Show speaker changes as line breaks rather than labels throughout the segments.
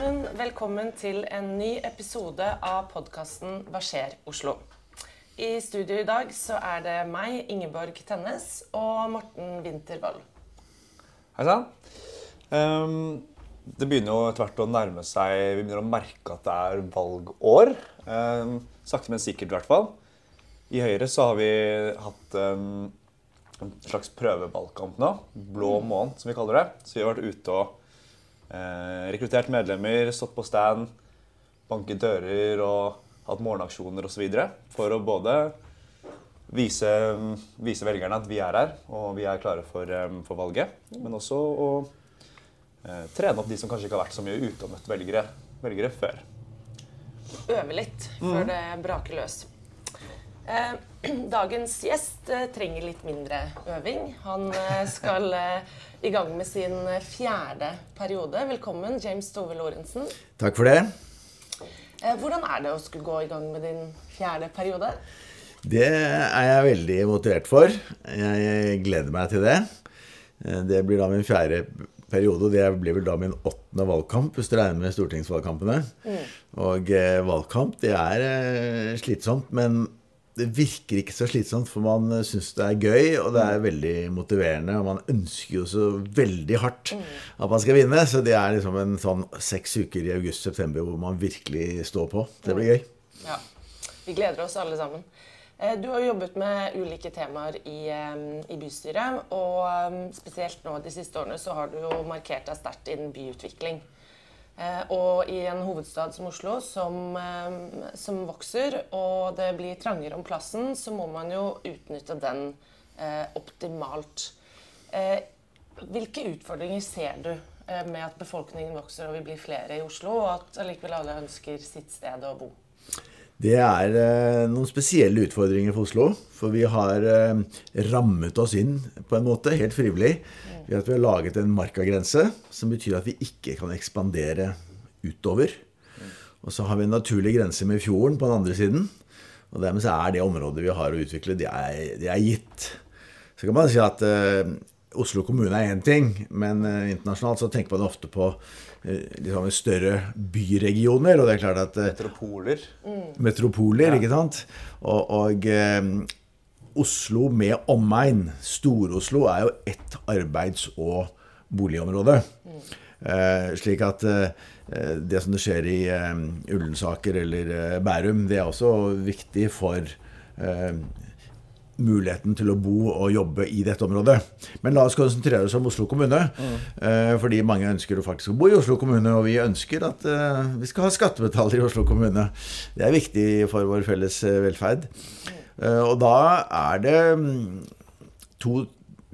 sammen. Velkommen til en ny episode av podkasten Hva skjer Oslo? I studio i dag så er det meg, Ingeborg Tennes, og Morten Wintervold.
Hei sann. Um, det begynner jo etter hvert å nærme seg Vi begynner å merke at det er valgår. Um, sakte, men sikkert, i hvert fall. I Høyre så har vi hatt um, en slags prøvevalgkamp nå. Blå måned, som vi kaller det. Så vi har vært ute og rekruttert medlemmer, stått på stand, banket dører og hatt morgenaksjoner osv. For å både vise, vise, velgerne at vi er her og vi er klare for, um, for valget. Men også å eh, trene opp de som kanskje ikke har vært så mye ute og møtt velgere, velgere før.
Øve litt før det braker løs. Eh, dagens gjest eh, trenger litt mindre øving. Han eh, skal i gang med sin fjerde periode. Velkommen, James Tove Lorentzen.
Takk for det.
Hvordan er det å skulle gå i gang med din fjerde periode?
Det er jeg veldig motivert for. Jeg gleder meg til det. Det blir da min fjerde periode, og det blir vel da min åttende valgkamp, hvis du regner med stortingsvalgkampene. Og eh, valgkamp, det er slitsomt, men det virker ikke så slitsomt, for man eh, syns det er gøy, og det er veldig motiverende, og man ønsker jo så veldig hardt at man skal vinne. Så det er liksom en sånn seks uker i august-september hvor man virkelig står på. Det blir gøy.
Ja, Vi gleder oss alle sammen. Eh, Du har jobbet med ulike temaer i, eh, i bystyret. Og spesielt nå de siste årene så har du jo markert deg sterkt innen byutvikling. Eh, Og i en hovedstad som Oslo, som, eh, som vokser, og det blir trangere om plassen, så må man jo utnytte den eh, optimalt. Hvilke utfordringer ser du med at befolkningen vokser og vi blir flere i Oslo, og at allikevel alle ønsker sitt sted å bo?
Det er eh, noen spesielle utfordringer for Oslo. For vi har eh, rammet oss inn på en måte, helt frivillig, ved at vi har laget en markagrense, som betyr at vi ikke kan ekspandere utover. Og så har vi en naturlig grense med fjorden på den andre siden. Og dermed så er det området vi har å utvikle, det er, det er gitt. Så kan man si at eh, Oslo kommune er én ting, men eh, internasjonalt så tenker man ofte på eh, liksom større byregioner. Og det er klart at eh,
Metropoler.
metropoler, ikke sant? Og, og eh, Oslo med omegn, Stor-Oslo, er jo ett arbeids- og boligområde. Eh, slik at eh, det som det skjer i eh, Ullensaker eller eh, Bærum, det er også viktig for eh, muligheten til å bo og jobbe i dette området. Men la oss konsentrere oss om Oslo kommune. Mm. Fordi mange ønsker å faktisk bo i Oslo kommune, og vi ønsker at eh, vi skal ha skattebetalere i Oslo kommune. Det er viktig for vår felles eh, velferd. Eh, Og da er det mm, to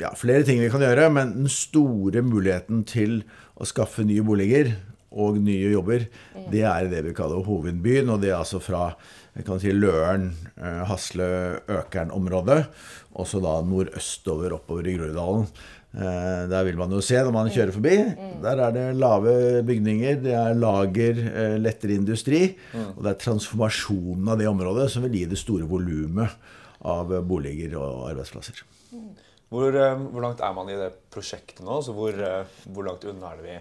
ja, flere ting vi kan gjøre, men den store muligheten til å skaffe nye boliger og nye jobber, det er det vi kaller hovedbyen, og det er altså fra jeg kan si Løren, eh, Hasle, Økern-området, og så da nordøstover oppover i Groruddalen. Eh, Der vil man jo se når man kjører forbi. Der er det lave bygninger, det er lager, eh, lettere industri, og det er transformasjonen av det området som vil gi det store volumet av boliger og arbeidsplasser.
Hvor, hvor langt er man i det prosjektet nå? Så hvor, hvor langt unna er det vi?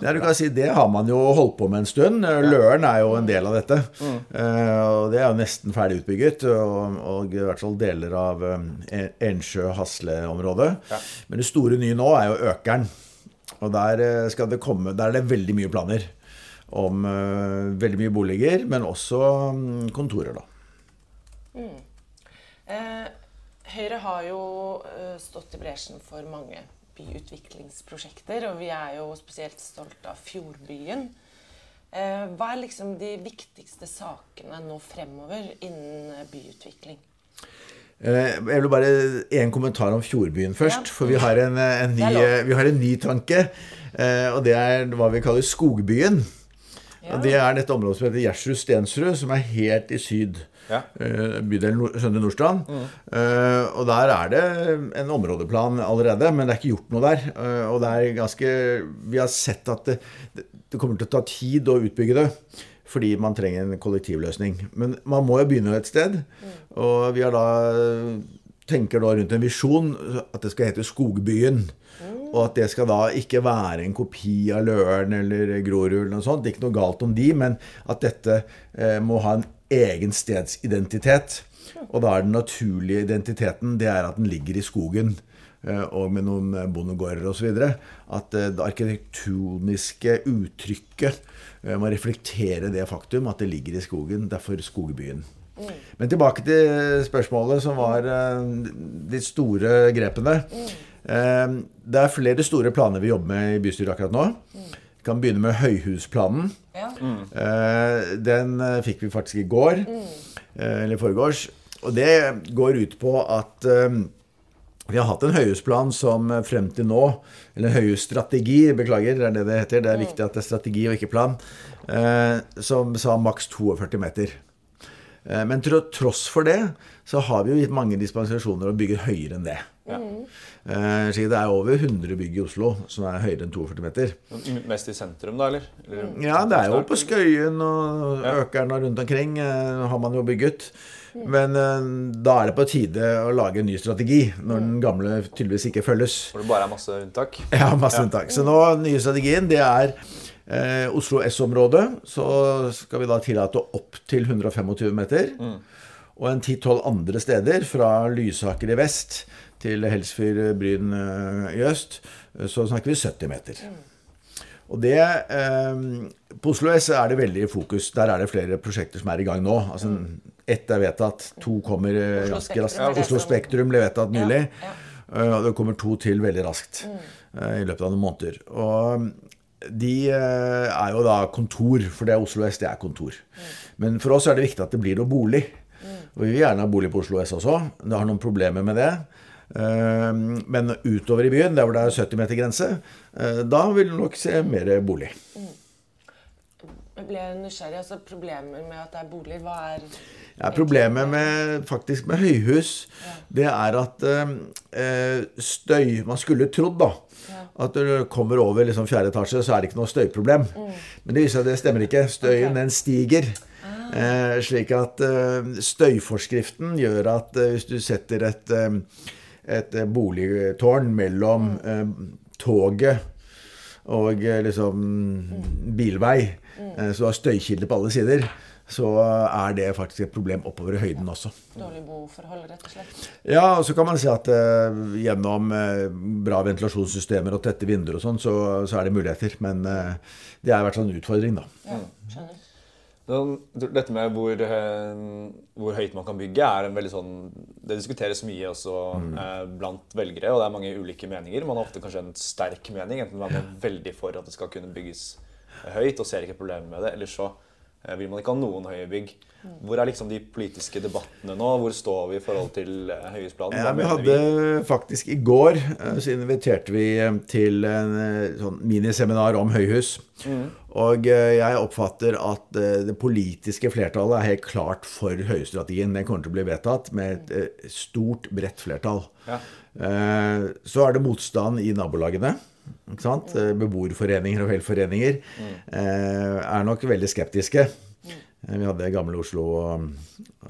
Ja, du kan si, Det har man jo holdt på med en stund. Løren er jo en del av dette. Mm. og Det er jo nesten ferdig utbygget. Og, og i hvert fall deler av eh, Ensjø-Hasle-området.
Ja.
Men det store nye nå er jo Økeren. Og der, eh, skal det komme, der er det veldig mye planer om eh, veldig mye boliger, men også mm, kontorer, da.
Eh, Høyre har jo eh, stått i bresjen for mange byutviklingsprosjekter, og vi er jo spesielt stolt av Fjordbyen. Eh, hva er liksom de viktigste sakene nå fremover innen byutvikling?
Eh, Jeg vil bare en kommentar om Fjordbyen først.
Ja.
For vi har en, eh, en, ny, vi har en ny tanke. Og det er hva vi kaller Skogbyen.
Ja.
Det er dette området som heter Gjersrud-Stensrud, som er helt i syd.
Ja.
eh, Bydelen Søndre Nordstrand. Eh, Og der er det en områdeplan allerede, men det er ikke gjort noe der. Eh, Og det er ganske Vi har sett at det, det- det kommer til å ta tid å utbygge det. Fordi man trenger en kollektivløsning. Men man må jo begynne et sted. Og vi har da tenker da rundt en visjon at det skal hete Skogbyen. Og at det skal da ikke være en kopi av Løren eller Grorud eller noe sånt. Det er ikke noe galt om de, men at dette eh, må ha en egen stedsidentitet. Og da er den naturlige identiteten det er at den ligger i skogen. eh, Og med noen bondegårder osv. At eh, det arkitektoniske uttrykket eh, må reflektere det faktum at det ligger i skogen. Derfor Skogbyen. Men tilbake til spørsmålet som var eh, de store grepene. Eh, Det er flere store planer vi jobber med i bystyret akkurat nå. Vi kan begynne med Høyhusplanen.
Ja.
Eh, Den fikk vi faktisk i går, eller eller foregårs. Og det går ut på at vi har hatt en høyhusplan som frem til nå Eller en høyhusstrategi, beklager, det er det det heter. Det er viktig at det er strategi og ikke plan. eh, Som sa maks 42 meter. Eh, Men til tross for det så har vi jo gitt mange dispensasjoner og bygger høyere enn det. Ja. Så det er over 100 bygg i Oslo som er høyere enn 42 meter.
Mest i sentrum, da, eller? eller?
Ja, det er jo på Skøyen og Økeren og rundt omkring eh, har man jo bygget. Men eh, da er det på tide å lage en ny strategi, når den gamle tydeligvis ikke følges.
Hvor det bare er masse unntak?
Ja, masse unntak. Så nå, den nye strategien, det er eh, Oslo S-området. Så skal vi da tillate opp til 125 meter. Og en 10-12 andre steder, fra Lysaker i vest til Helsfyr Bryn eh, i øst, så snakker vi 70 meter. Og det, eh, På Oslo S er det veldig fokus. Der er det flere prosjekter som er i gang nå. Altså, Ett er vedtatt, to kommer eh,
Oslo
raskt.
Spektrum.
Oslo Spektrum ble vedtatt nylig.
Ja,
Eh, Og det kommer to til veldig raskt eh, i løpet av noen måneder. Og de eh, er jo da kontor, for det er Oslo S, det er kontor. Men for oss er det viktig at det blir noe bolig. Og vi vil gjerne ha bolig på Oslo S også. Det har noen problemer med det. Eh, Men utover i byen, der hvor det er 70 meter grense, eh, da vil du nok se mer bolig.
Jeg ble nysgjerrig. altså Problemer med at det er boliger, hva er
Ja, problemet med, faktisk med høyhus, det er at eh, støy Man skulle trodd, da, at når du kommer over liksom fjerde etasje, så er det ikke noe støyproblem. Men det viser seg at det stemmer ikke. Støyen, den stiger. Eh, slik at eh, støyforskriften gjør at eh, hvis du setter et, eh, et eh, boligtårn mellom eh, toget og eh, liksom bilvei, eh, så du har støykilder på alle sider, så er det faktisk et problem oppover i høyden også.
Dårlig boforhold, rett og slett?
Ja, og så kan man si at uh, gjennom uh, bra ventilasjonssystemer og tette vinduer og sånn, så, så er det muligheter. Men uh, det er hvert fall en utfordring, da.
Ja, skjønner.
Dette med hvor, hvor høyt man kan bygge, er en veldig sånn Det diskuteres mye også eh, blant velgere, og det er mange ulike meninger. Man har ofte kanskje en sterk mening, enten man er veldig for at det skal kunne bygges høyt og ser ikke problemer med det, eller så eh, vil man ikke ha noen høye bygg. Hvor er liksom de politiske debattene nå? Hvor står vi i forhold til eh, høyhusplanen?
Ja, vi
hadde
hadde faktisk i går eh, så inviterte vi til en sånn miniseminar om høyhus. Og eh, jeg oppfatter at det politiske flertallet er helt klart for høyhusstrategien. Den kommer til å bli vedtatt med et stort, bredt flertall.
Ja.
Eh, Så er det motstand i nabolagene. Ikke sant? Eh, Beboerforeninger og velforeninger eh, er nok veldig skeptiske. Eh, Vi hadde Gamle Oslo og,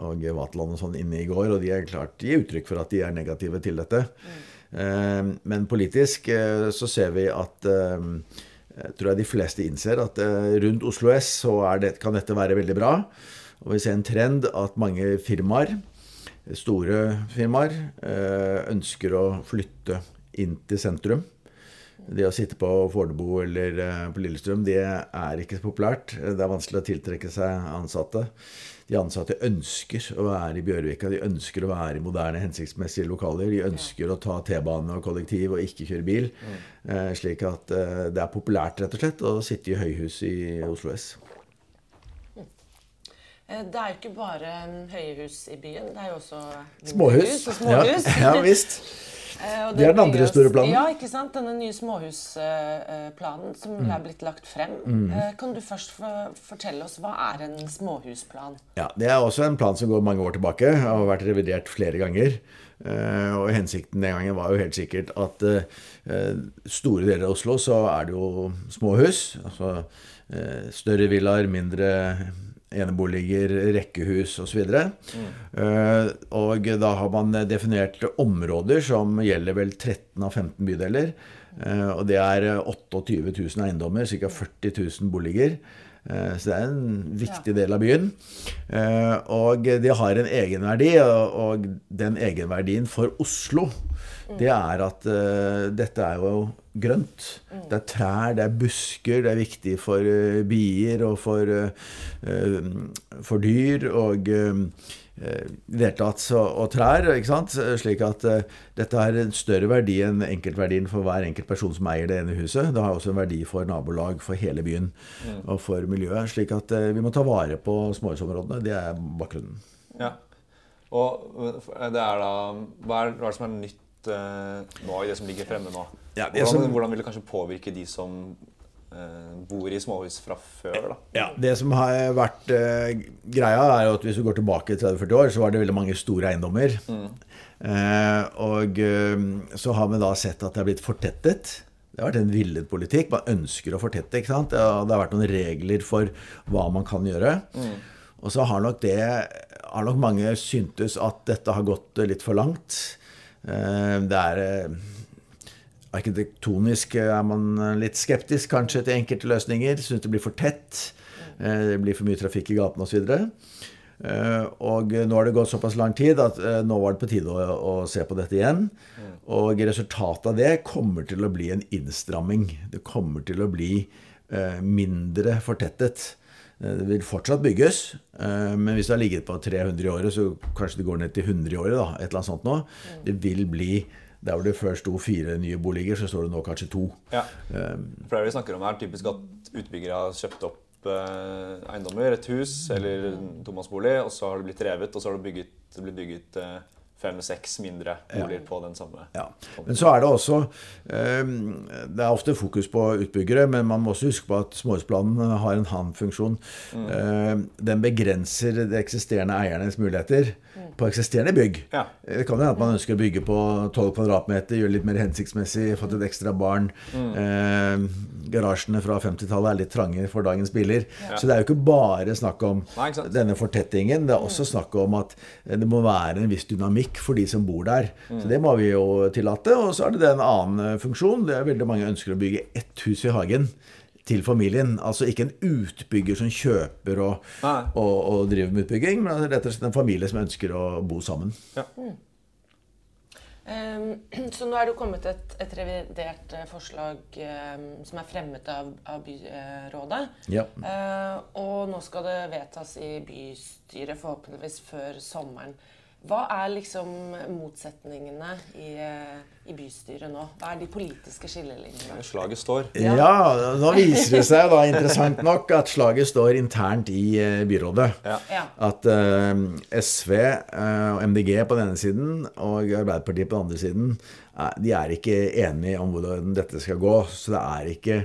og Vaterland og sånn inne i går, og de er klart gir uttrykk for at de er negative til dette. Men politisk så ser vi at tror jeg de fleste innser at rundt Oslo S så det, kan dette være veldig bra. Og vi ser en trend at mange firmaer, store firmaer, ønsker å flytte inn til sentrum. Det å sitte på Fornebu eller eh, på Lillestrøm, det er ikke så populært. Det er vanskelig å tiltrekke seg ansatte. De ansatte ønsker å være i Bjørvika, de ønsker å være i moderne, hensiktsmessige lokaler. De ønsker å ta T-bane og kollektiv og ikke kjøre bil. Eh, slik at eh, det er populært, rett og slett, å sitte i høyhus i Oslo S.
Det er jo ikke bare høye hus i byen, det er jo også
Småhus.
hus og småhus.
Ja, ja visst.
Eh, og
Det er den andre store planen.
Ja, ikke sant? Denne nye småhusplanen som
Mm.
er blitt lagt frem. Mm. Kan du først fortelle oss hva er en småhusplan?
Ja, Det er også en plan som går mange år tilbake og har vært revidert flere ganger. Eh, og Hensikten den gangen var jo helt sikkert at eh, store deler av Oslo så er det jo småhus. Altså eh, større villaer, mindre eneboliger, rekkehus osv. Mm. Uh, og da har man definert områder som gjelder vel 13 av 15 bydeler. Uh, og det er 28 000 eiendommer, ca. 40 000 boliger. Uh, så det er en viktig del av byen. Og de har en egenverdi, og den egenverdien for Oslo det er at uh, dette er jo grønt. Mm. Det er trær, det er busker. Det er viktig for uh, bier og for, uh, for dyr og i det hele tatt og trær. ikke sant? Slik at dette har en større verdi enn enkeltverdien for hver enkelt person som eier det ene huset. Det har også en verdi for nabolag, for hele byen mm. og for miljøet. Slik at vi må ta vare på småhusområdene. Det er bakgrunnen.
Ja. Og det er da Hva er det som er nytt nå i det som ligger fremme nå? Ja, hvordan, som, hvordan, vil det kanskje påvirke de som uh, bor i småhus fra før? da?
Ja, Det som har vært uh, greia, er at hvis du går tilbake 30-40 år, så var det veldig mange store eiendommer. Mm. og så har vi da sett at det har blitt fortettet. Det har vært en villet politikk. Man ønsker å fortette. ikke sant? Det har vært noen regler for hva man kan gjøre. Mm. Og så har nok det har nok mange syntes at dette har gått litt for langt. Eh, det er eh, Arkitektonisk er man litt skeptisk kanskje til enkelte løsninger. Syns det blir for tett. Eh, det blir for mye trafikk i gatene osv. Og nå har det gått såpass lang tid at nå var det på tide å, å, se på dette igjen. Og resultatet av det kommer til å bli en innstramming. Det kommer til å bli mindre fortettet. Eh, det vil fortsatt bygges, eh, men hvis det har ligget på 300 i året, så kanskje det går ned til 100 i året. da, et eller annet sånt nå. Mm. Det vil bli Der hvor det før sto fire nye boliger, så står det nå kanskje to. Ja.
Um, For det vi snakker om er typisk at utbyggere har kjøpt opp eiendommer, et hus eller en tomannsbolig, og så har det blitt revet, og så har det, bygget, det blitt bygget fem-seks mindre boliger ja. på den samme. Ja.
Men så er det også um, Det er ofte fokus på utbyggere, men man må også huske på at småhusplanen har en han-funksjon. Mm. Uh, den begrenser de eksisterende eiernes muligheter mm. På eksisterende bygg. Ja. Det kan hende at man ønsker å bygge på 12 kvadratmeter, gjøre litt mer hensiktsmessig, fått et ekstra barn. Mm. Eh, garasjene fra 50-tallet er litt trange for dagens biler. Ja. Så det er jo ikke bare snakk om Nei, denne fortettingen. Det er også mm. snakk om at det må være en viss dynamikk for de som bor der. Mm. Så det må vi jo tillate. Og så er det en annen eh, funksjon. Det er veldig mange ønsker å bygge ett hus i hagen til familien. Altså ikke en utbygger som kjøper og, og, og driver med utbygging, men rett og slett en familie som ønsker å bo sammen. Ja. Mm.
Um, så nå er det jo kommet et, et revidert uh, forslag um, som er fremmet av, av byrådet. Ja. Uh, og nå skal det vedtas i bystyret forhåpentligvis før sommeren. Hva er liksom motsetningene i, eh, i, bystyret nå? Hva er de politiske skillelinjene?
Slaget står.
Ja. ja, nå viser det seg da interessant nok at slaget står internt i uh, byrådet. Ja. At uh, SV uh, og MDG på denne siden og Arbeiderpartiet på den andre siden de er ikke enige om hvordan dette skal gå. Så det er ikke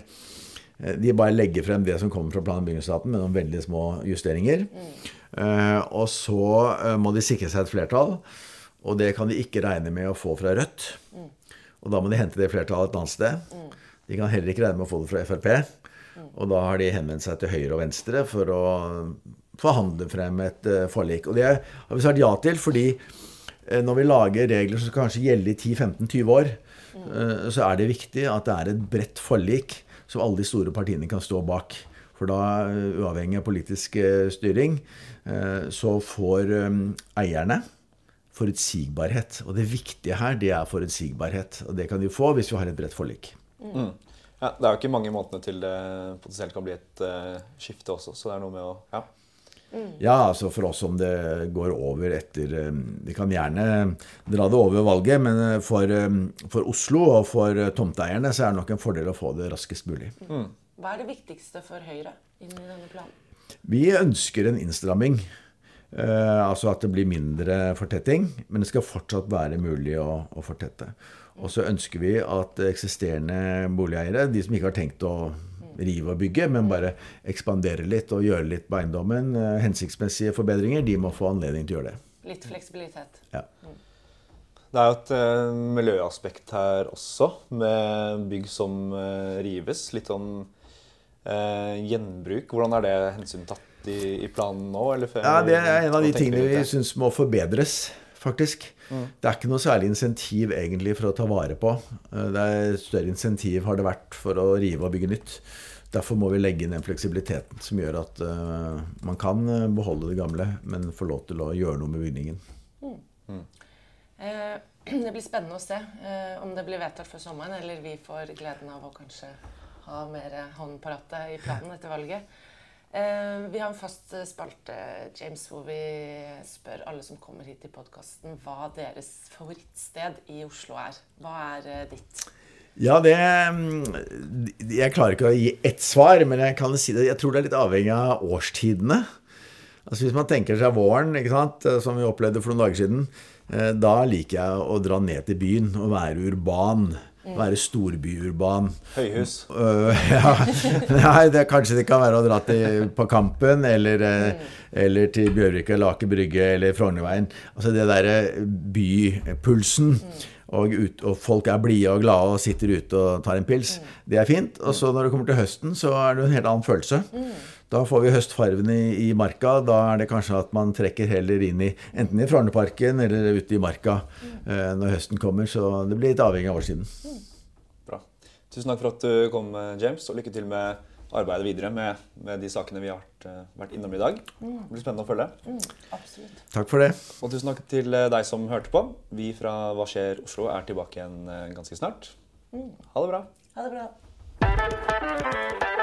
De bare legger frem det som kommer fra plan- og bygningsstaten, med noen veldig små justeringer. Mm. Eh, og så eh, må de sikre seg et flertall, og det kan de ikke regne med å få fra Rødt. Og da må de hente det flertallet et annet sted. De kan heller ikke regne med å få det fra Frp. Og da har de henvendt seg til høyre og venstre for å forhandle frem et uh, forlik. Og det har vi sagt ja til fordi når vi lager regler som kanskje gjelder i 10-15-20 år, så er det viktig at det er et bredt forlik som alle de store partiene kan stå bak. For da, uavhengig av politisk styring, Eh, så får eh, eierne forutsigbarhet. Og det viktige her, det er forutsigbarhet. Og det kan de få hvis vi har et bredt forlik. Mm.
Ja, det er jo ikke mange månedene til det potensielt kan bli et uh, skifte også, så det er noe med å Ja.
Mm. Ja, altså for oss om det går over etter Vi kan gjerne dra det over valget, men for, for Oslo og for tomteeierne så er det nok en fordel å få det raskest mulig.
Mm. Hva er det viktigste for Høyre inn i denne planen?
Vi ønsker en innstramming. Eh, altså at det blir mindre fortetting. Men det skal fortsatt være mulig å, å fortette. Og så ønsker vi at eksisterende boligeiere, de som ikke har tenkt å rive og bygge, men bare ekspandere litt og gjøre litt på eiendommen, eh, hensiktsmessige forbedringer, de må få anledning til å gjøre det.
Litt fleksibilitet. Ja.
Det er jo et eh, miljøaspekt her også, med bygg som uh, rives. Litt sånn Eh, gjenbruk, hvordan er det hensyntatt i, i planen nå? Eller før
Ja, Det er en av de tingene vi syns må forbedres, faktisk. Det er ikke noe særlig insentiv egentlig for å ta vare på. Eh, Det er Større insentiv har det vært for å rive og bygge nytt. Derfor må vi legge inn den fleksibiliteten som gjør at uh, man kan eh, beholde det gamle, men få lov til å gjøre noe med bygningen.
Eh, Det blir spennende å se eh, om det blir vedtatt før sommeren, eller vi får gleden av å kanskje ha mer hånd på rattet i planen etter valget. Eh, Vi har en fast eh, spalte, James, hvor vi spør alle som kommer hit til podkasten, hva deres favorittsted i Oslo er. Hva er eh, ditt?
Ja, det mm, Jeg klarer ikke å gi ett svar, men jeg kan si det. Jeg tror det er litt avhengig av årstidene. Altså Hvis man tenker seg våren, sant, som vi opplevde for noen dager siden, da liker jeg å dra ned til byen og være urban. Være storbyurban.
Høyhus.
Uh, ja. Nei, det, kanskje det kan være å dra til, på Kampen, eller, eh, eller til Bjørvika Laker Brygge eller Frognerveien. Altså det derre bypulsen. Og, ut, og folk er blide og glade og sitter ute og tar en pils. Det er fint. Og så når det kommer til høsten, så er det en helt annen følelse. Da får vi høstfarven i, i marka. Da er det kanskje at man trekker heller inn i enten i Frognerparken eller ute i marka eh, når høsten kommer. Så det blir litt avhengig av årstiden.
Bra. Tusen takk for at du kom, James, og lykke til med arbeidet videre med, med de sakene vi har vært, eh, innom i dag. Det blir spennende å følge.
Absolutt.
Takk for det.
Og tusen takk til eh, deg som hørte på. Vi fra Hva skjer Oslo er tilbake igjen eh, ganske snart. Ha det bra.
Ha det bra.